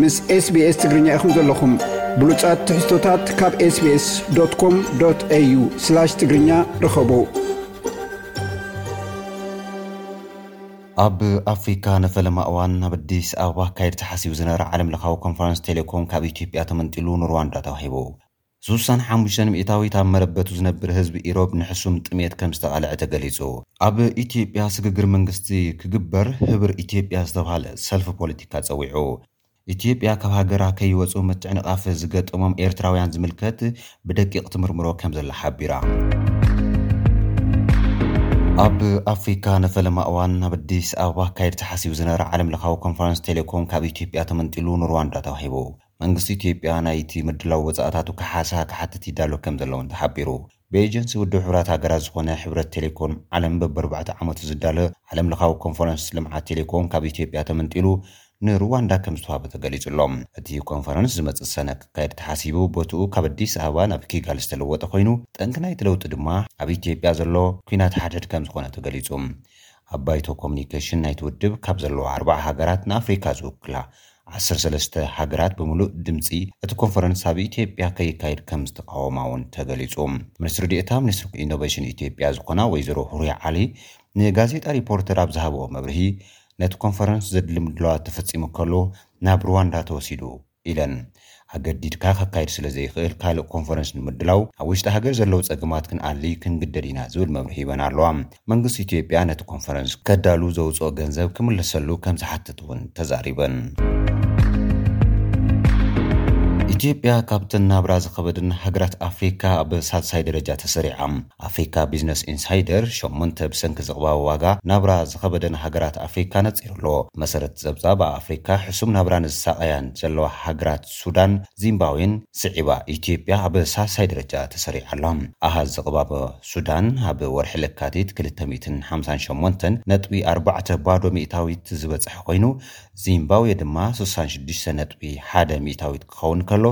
ምስ ኤስቢኤስ ትግርኛ ኢኹም ዘለኹም። ብሉጻት ትሕዝቶታት ካብ ኤስቢኤስ ዶት ኮም ዶት ኤዩ ስላሽ ትግርኛ ርኸቡ። ኣብ ኣፍሪካ ንፈለማ እዋን ናብ ኣዲስ ኣበባ ካየድ ተሓሲቡ ዝነበረ ዓለም ለኻዊ ኮንፈረንስ ቴሌኮም ካብ ኢትዮጵያ ተመንጢሉ ንሩዋንዳ ተዋሂቡ። ስሳን ሓሙሽተን ሚእታዊት ኣብ መረበቱ ዝነብር ህዝቢ ኢሮብ ንሕሱም ጥሜት ከም ዝተቓልዐ ተገሊጹ። ኣብ ኢትዮጵያ ስግግር መንግስቲ ክግበር ህብር ኢትዮጵያ ዝተብሃለ ሰልፊ ፖለቲካ ጸዊዑ። ኢትዮጵያ ካብ ሃገራ ከይወጹ ምትዕንቓፍ ዝገጠሞም ኤርትራውያን ዝምልከት ብደቂቕ ትምርምሮ ከም ዘላ ሓቢራ። ኣብ ኣፍሪካ ንፈለማ እዋን ናብ ኣዲስ ኣበባ ካየድ ተሓሲቡ ዝነበረ ዓለም ለኻዊ ኮንፈረንስ ቴሌኮም ካብ ኢትዮጵያ ተመንጢሉ ንሩዋንዳ ተዋሂቡ። መንግስቲ ኢትዮጵያ ናይቲ ምድላው ወጻእታቱ ካሓሳ ክሓትት ይዳሎ ከምዘሎ እውን ተሓቢሩ። ብኤጀንሲ ውድብ ሕቡራት ሃገራት ዝኾነ ሕብረት ቴሌኮም ዓለም በብኣርባዕተ ዓመቱ ዝዳሎ ዓለምለኻዊ ኮንፈረንስ ልምዓት ቴሌኮም ካብ ኢትዮጵያ ተመንጢሉ ንሩዋንዳ ከምዝተዋህበ ተገሊጹ ኣሎ። እቲ ኮንፈረንስ ዝመጽእ ሰነ ክካየድ ተሓሲቡ ቦትኡ ካብ ኣዲስ ኣበባ ናብ ኪጋሊ ዝተለወጠ ኮይኑ ጠንቂ ናይቲ ለውጢ ድማ ኣብ ኢትዮጵያ ዘሎ ኲናት ሓድሕድ ከምዝኾነ ተገሊጹ። ኣብ ባይቶ ኮሙኒኬሽን ናይቲ ውድብ ካብ ዘለዋ ኣርብዓ ሃገራት ንኣፍሪካ ዝውክላ ዓሰርተ ሰለስተ ሃገራት ብምሉእ ድምጺ እቲ ኮንፈረንስ ኣብ ኢትዮጵያ ከይካየድ ከምዝተቓወማ'ውን ተገሊጹ። ሚኒስትሪ ዴኤታ ሚኒስትሪ ኢኖቬሽን ኢትዮጵያ ዝኾና ወይዘሮ ሁሪያ ዓሊ ንጋዜጣ ሪፖርተር ኣብ ዝሃብኦ መብርሂ ነቲ ኮንፈረንስ ዘድሊ ምድላዋት ተፈጺሙ ከሎ ናብ ሩዋንዳ ተወሲዱ ኢለን። ኣገዲድካ ከካይድ ስለ ዘይኽእል ካልእ ኮንፈረንስ ንምድላው ኣብ ውሽጢ ሃገር ዘለው ፀገማት ክንኣሊ ክንግደድ ኢና ዝብል መብርሂ ሂበን ኣለዋ። መንግስቲ ኢትዮጵያ ነቲ ኮንፈረንስ ከዳሉ ዘውፅኦ ገንዘብ ክምለሰሉ ከም ዝሓትት እውን ተዛሪበን። ኢትዮጵያ ካብተን ናብራ ዝኸበደን ሃገራት ኣፍሪካ ኣብ ሳልሳይ ደረጃ ተሰሪዓ። ኣፍሪካ ቢዝነስ ኢንሳይደር ሸሞንተ ብሰንኪ ዝቕባበ ዋጋ ናብራ ዝኸበደን ሃገራት ኣፍሪካ ነፂሩ ኣሎ። ብመሰረት ፀብፃብ ኣብ ኣፍሪካ ሕሱም ናብራ ንዝሳቐያን ዘለዋ ሃገራት ሱዳን፣ ዚምባዌን ስዒባ ኢትዮጵያ ኣብ ሳልሳይ ደረጃ ተሰሪዓ ኣላ። ኣሃዝ ዝቕባበ ሱዳን ኣብ ወርሒ ለካቲት ክልተ ሚእትን ሓምሳን ሸሞንተን ነጥቢ ኣርባዕተ ባዶ ሚእታዊት ዝበፀሐ ኮይኑ ዚምባውየ ድማ ስሳን ሽዱሽተ ነጥቢ ሓደ ሚእታዊት ክኸውን ከሎ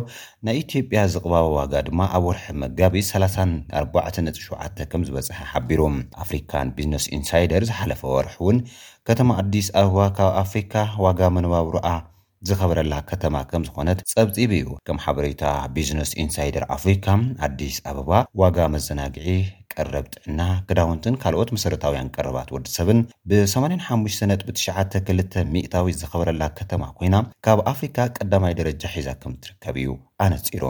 ናይ ኢትዮጵያ ዝቕባበ ዋጋ ድማ ኣብ ወርሒ መጋቢት ሰላሳን ኣርባዕተ ነጥቢ ሸውዓተ ከም ዝበጽሐ ሓቢሩ። ኣፍሪካን ቢዝነስ ኢንሳይደር ዝሓለፈ ወርሒ እውን ከተማ ኣዲስ ኣበባ ካብ ኣፍሪካ ዋጋ መነባብሮኣ ዝኸበረላ ከተማ ከም ዝኾነት ጸብጺቡ እዩ። ከም ሓበሬታ ቢዝነስ ኢንሳይደር ኣፍሪካ ኣዲስ ኣበባ ዋጋ መዘናግዒ፣ ቀረብ ጥዕና፣ ክዳውንትን ካልኦት መሰረታውያን ቀረባት ወዲ ሰብን ብ ሰማንያን ሓሙሽተ ነጥቢ ትሽዓተ ክልተ ሚእታዊት ዝኸበረላ ከተማ ኮይና ካብ ኣፍሪካ ቀዳማይ ደረጃ ሒዛ ከምትርከብ እዩ ኣነፂሩ።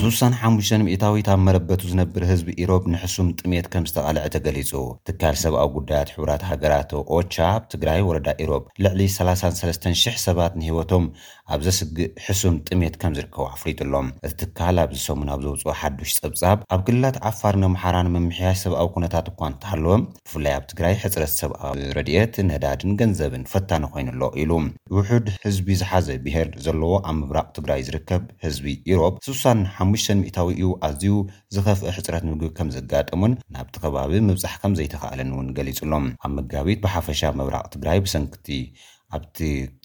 ስሳን ሓሙሽተን ሚእታዊት ኣብ መረበቱ ዝነብር ህዝቢ ኢሮብ ንሕሱም ጥሜት ከምዝተቓልዐ ተገሊፁ። ትካል ሰብኣዊ ጉዳያት ሕቡራት ሃገራት ኦቻ ኣብ ትግራይ ወረዳ ኢሮብ ልዕሊ ሰላሳን ሰለስተን ሽሕ ሰባት ንህይወቶም ኣብ ዘስግእ ሕሱም ጥሜት ከም ዝርከቡ ኣፍሊጡ ኣሎ። እቲ ትካል ኣብዚ ሰሙን ኣብ ዘውጽኦ ሓዱሽ ጸብጻብ፣ ኣብ ክልላት ዓፋርን ኣምሓራን ምምሕያሽ ሰብኣዊ ኩነታት እኳ እንተሃለወ፣ ብፍላይ ኣብ ትግራይ ሕጽረት ሰብኣዊ ረድኤት፣ ነዳድን ገንዘብን ፈታኒ ኮይኑ ኣሎ ኢሉ። ውሑድ ህዝቢ ዝሓዘ ብሄር ዘለዎ ኣብ ምብራቕ ትግራይ ዝርከብ ህዝቢ ኢሮብ ስሳን ሓሙሽተን ሚእታዊኡ ኣዝዩ ዝኸፍኣ ሕጽረት ምግቢ ከም ዘጋጠሞን ናብቲ ከባቢ ምብጻሕ ከም ዘይተኻእለን እውን ገሊጹ ኣሎ። ኣብ መጋቢት ብሓፈሻ ምብራቕ ትግራይ ብሰንኪ'ቲ ኣብቲ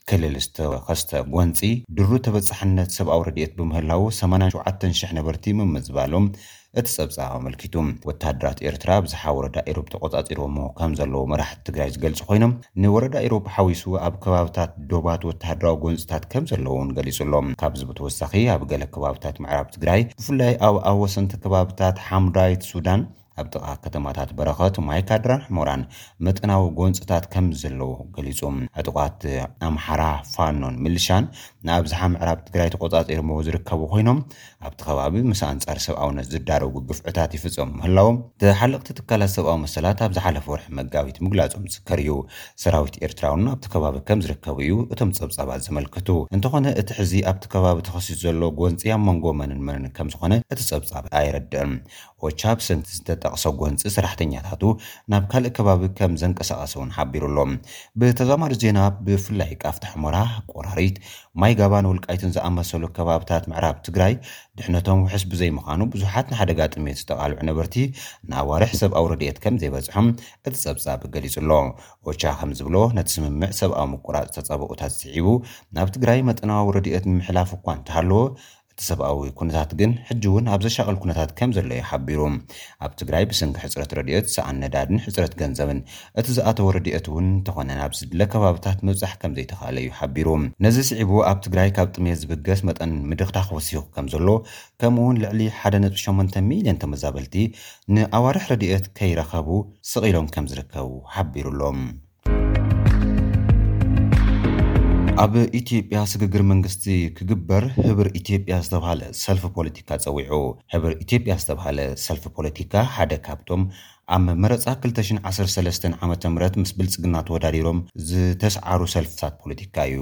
ክልል ዝተኸስተ ጎንፂ ድሩት ተበፃሕነት ሰብኣዊ ረድኤት ብምህላዉ ሰማንያን ሸውዓተን ሽሕ ነበርቲ ምምዝባሎም እቲ ፀብፃብ ኣመልኪቱ። ወተሃደራት ኤርትራ ኣብዝሓ ወረዳ ኢሮብ ተቖፃፂሮምዎ ከምዘለዉ መራሕቲ ትግራይ ዝገልፁ ኮይኖም ንወረዳ ኢሮብ ሓዊሱ ኣብ ከባብታት ዶባት ወተሃደራዊ ጎንፅታት ከምዘለዉ እውን ገሊፁ ኣሎ። ካብዚ ብተወሳኺ ኣብ ገለ ከባብታት ምዕራብ ትግራይ ብፍላይ ኣብ ኣወሰንቲ ከባብታት ሓምዳይት ሱዳን፣ ኣብ ጥቓ ከተማታት በረኸት፣ ማይካድራን ሑመራን መጠናዊ ጎንፅታት ከም ዘለዉ ገሊፁ። ዕጡቓት ኣምሓራ ፋኖን ሚልሻን ንኣብዝሓ ምዕራብ ትግራይ ተቖፃፂሮምዎ ዝርከቡ ኮይኖም ኣብቲ ከባቢ ምስ ኣንፃር ሰብኣውነት ዝዳረጉ ግፍዕታት ይፍፀሙ ምህላዎም ተሓለቕቲ ትካላት ሰብኣዊ መሰላት ኣብ ዝሓለፈ ወርሒ መጋቢት ምግላፆም ዝዝከር እዩ። ሰራዊት ኤርትራ እውን ኣብቲ ከባቢ ከም ዝርከቡ እዩ እቶም ፀብፃባት ዘመልክቱ። እንተኾነ እቲ ሕዚ ኣብቲ ከባቢ ተኸሲቱ ዘሎ ጎንፂ ኣብ መንጎ መንን መንን ከም ዝኾነ እቲ ፀብፃብ ኣየረድእን። ኦቻ ብሰንኪ ዝተጠቕሰ ጎንፂ ሰራሕተኛታቱ ናብ ካልእ ከባቢ ከም ዘንቀሳቐሰ እውን ሓቢሩ ኣሎ። ብተዛማዲ ዜና ብፍላይ ቃፍታ ሑመራ፣ ቆራሪት፣ ማይ ጋባን ወልቃይትን ዝኣመሰሉ ከባብታት ምዕራብ ትግራይ ድሕነቶም ውሑስ ብዘይምዃኑ ብዙሓት ንሓደጋ ጥሜት ዝተቓልዑ ነበርቲ ንኣዋርሕ ሰብኣዊ ረድኤት ከም ዘይበፅሖም እቲ ፀብፃብ ገሊፁ ኣሎ። ኦቻ ከም ዝብሎ ነቲ ስምምዕ ሰብኣዊ ምቁራፅ ተፃብኦታት ስዒቡ ናብ ትግራይ መጠናዊ ረድኤት ምምሕላፍ እኳ እንተሃለወ እቲ ሰብኣዊ ኩነታት ግን ሕጂ እውን ኣብ ዘሻቕል ኩነታት ከም ዘሎ እዩ ሓቢሩ። ኣብ ትግራይ ብሰንኪ ሕጽረት ረድኤት፣ ሰኣን ነዳድን ሕጽረት ገንዘብን፣ እቲ ዝኣተወ ረድኤት እውን እንተኾነ ናብ ዝድለ ከባብታት ምብጻሕ ከም ዘይተኻእለ እዩ ሓቢሩ። ነዚ ስዒቡ ኣብ ትግራይ ካብ ጥምየት ዝብገስ መጠን ምድኽዳኽ ወሲኹ ከም ዘሎ፣ ከምኡ እውን ልዕሊ ሓደ ነጥቢ ሸሞንተ ሚልዮን ተመዛበልቲ ንኣዋርሕ ረድኤት ከይረኸቡ ስቕ ኢሎም ከም ዝርከቡ ሓቢሩ ኣሎ። ኣብ ኢትዮጵያ ስግግር መንግስቲ ክግበር ህብር ኢትዮጵያ ዝተብሃለ ሰልፊ ፖለቲካ ፀዊዑ። ህብር ኢትዮጵያ ዝተብሃለ ሰልፊ ፖለቲካ ሓደ ካብቶም ኣብ መረፃ 2013 ዓ ም ምስ ብልፅግና ተወዳዲሮም ዝተስዓሩ ሰልፍታት ፖለቲካ እዩ።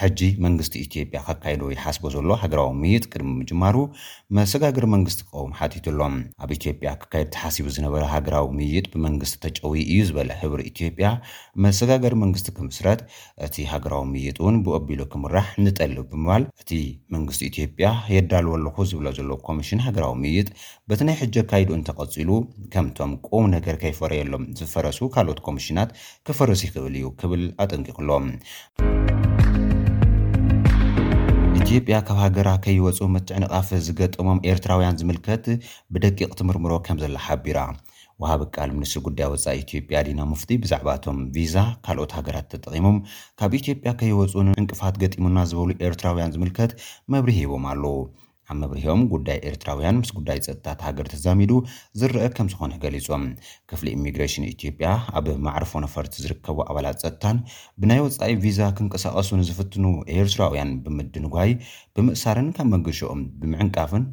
ሕጂ መንግስቲ ኢትዮጵያ ከካይዶ ይሓስቦ ዘሎ ሃገራዊ ምይይጥ ቅድሚ ምጅማሩ መሰጋገሪ መንግስቲ ክቐውም ሓቲቱ ኣሎ። ኣብ ኢትዮጵያ ክካየድ ተሓሲቡ ዝነበረ ሃገራዊ ምይይጥ ብመንግስቲ ተጨውዩ እዩ ዝበለ ሕብሪ ኢትዮጵያ፣ መሰጋገሪ መንግስቲ ክምስረት፣ እቲ ሃገራዊ ምይይጥ'ውን ብኡ ኣቢሉ ክምራሕ ንጠልብ ብምባል እቲ መንግስቲ ኢትዮጵያ የዳልዎ ኣለኹ ዝብሎ ዘሎ ኮሚሽን ሃገራዊ ምይይጥ በቲ ናይ ሕጂ ኣካይድኡ እንተቐጺሉ ከምቶም ቁምነገር ከይፈረየሎም ዝፈረሱ ካልኦት ኮሚሽናት ክፈርስ ይኽእል እዩ ክብል ኣጠንቂቑ'ሎ። ኢትዮጵያ ካብ ሃገራ ከይወጹ ምትዕንቓፍ ዝገጠሞም ኤርትራውያን ዝምልከት ብደቂቕ ትምርምሮ ከምዘላ ሓቢራ። ወሃቢ ቃል ሚኒስትሪ ጉዳይ ወጻኢ ኢትዮጵያ ዲና ሙፍቲ ብዛዕባ እቶም ቪዛ ካልኦት ሃገራት ተጠቒሞም ካብ ኢትዮጵያ ከይወጹ ዕንቅፋት ገጢሙና ዝበሉ ኤርትራውያን ዝምልከት መብርሂ ሂቦም ኣለው። ኣብ መብርሂኦም ጉዳይ ኤርትራውያን ምስ ጉዳይ ጸጥታ እታ ሃገር ተዛሚዱ ዝረኣ ከምዝኾነ ገሊጾም። ክፍሊ ኢሚግሬሽን ኢትዮጵያ ኣብ መዕርፎ ነፈርቲ ዝርከቡ ኣባላት ጸጥታን ብናይ ወጻኢ ቪዛ ክንቀሳቐሱ ንዝፍትኑ ኤርትራውያን ብምድንጓይ፣ ብምእሳርን ካብ መገሽኦም ብምዕንቃፍን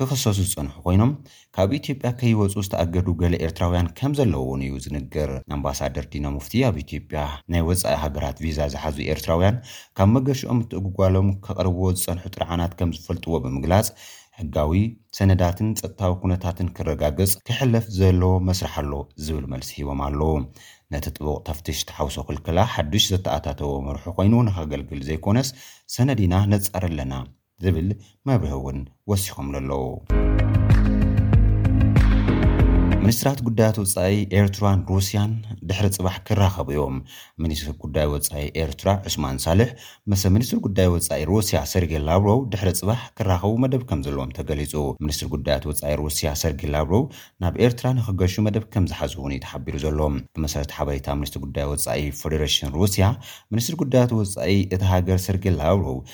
ክኽሰሱ ዝጸንሑ ኮይኖም፣ ካብ ኢትዮጵያ ከይወጹ ዝተኣገዱ ገለ ኤርትራውያን ከም ዘለዉ'ውን እዩ ዝንገር። ኣምባሳደር ዲና ሙፍቲ ኣብ ኢትዮጵያ ናይ ወጻኢ ሃገራት ቪዛ ዝሓዙ ኤርትራውያን ካብ መገሽኦም ምትእጉጓሎም ከቕርብዎ ዝጸንሑ ጥርዓናት ከም ዝፈልጥዎ ብምግላጽ ሕጋዊ ሰነዳትን ጸጥታዊ ኩነታትን ክረጋገጽ ክሕለፍ ዘለዎ መስርሕ ኣሎ ዝብል መልሲ ሂቦም ኣለዉ። ነቲ ጥቡቕ ተፍትሽ ተሓውሶ ክልከላ ሓድሽ ዘተኣታተዎ መርሑ ኮይኑ ንኸገልግል ዘይኮነስ ሰነዲና ነጻሪ ኣለና፣ ዝብል መብርሂ እውን ወሲኾምሉ ኣለዉ። ሚኒስትራት ጉዳያት ወፃኢ ኤርትራን ሩስያን ድሕሪ ፅባሕ ክራኸቡ እዮም። ሚኒስትር ጉዳይ ወፃኢ ኤርትራ ዑስማን ሳልሕ ምስ ሚኒስትር ጉዳይ ወፃኢ ሩስያ ሰርጌ ላቭሮቭ ድሕሪ ፅባሕ ክራኸቡ መደብ ከምዘለዎም ተገሊፁ። ሚኒስትር ጉዳያት ወፃኢ ሩስያ ሰርጌ ላቭሮቭ ናብ ኤርትራ ንክገሹ መደብ ከምዝሓዙ እውን እዩ ተሓቢሩ ዘሎ። ብመሰረት ሓበሬታ ሚኒስትር ጉዳይ ወፃኢ ፈደረሽን ሩስያ ሚኒስትር ጉዳያት ወፃኢ እታ ሃገር ሰርጌ ላቭሮቭ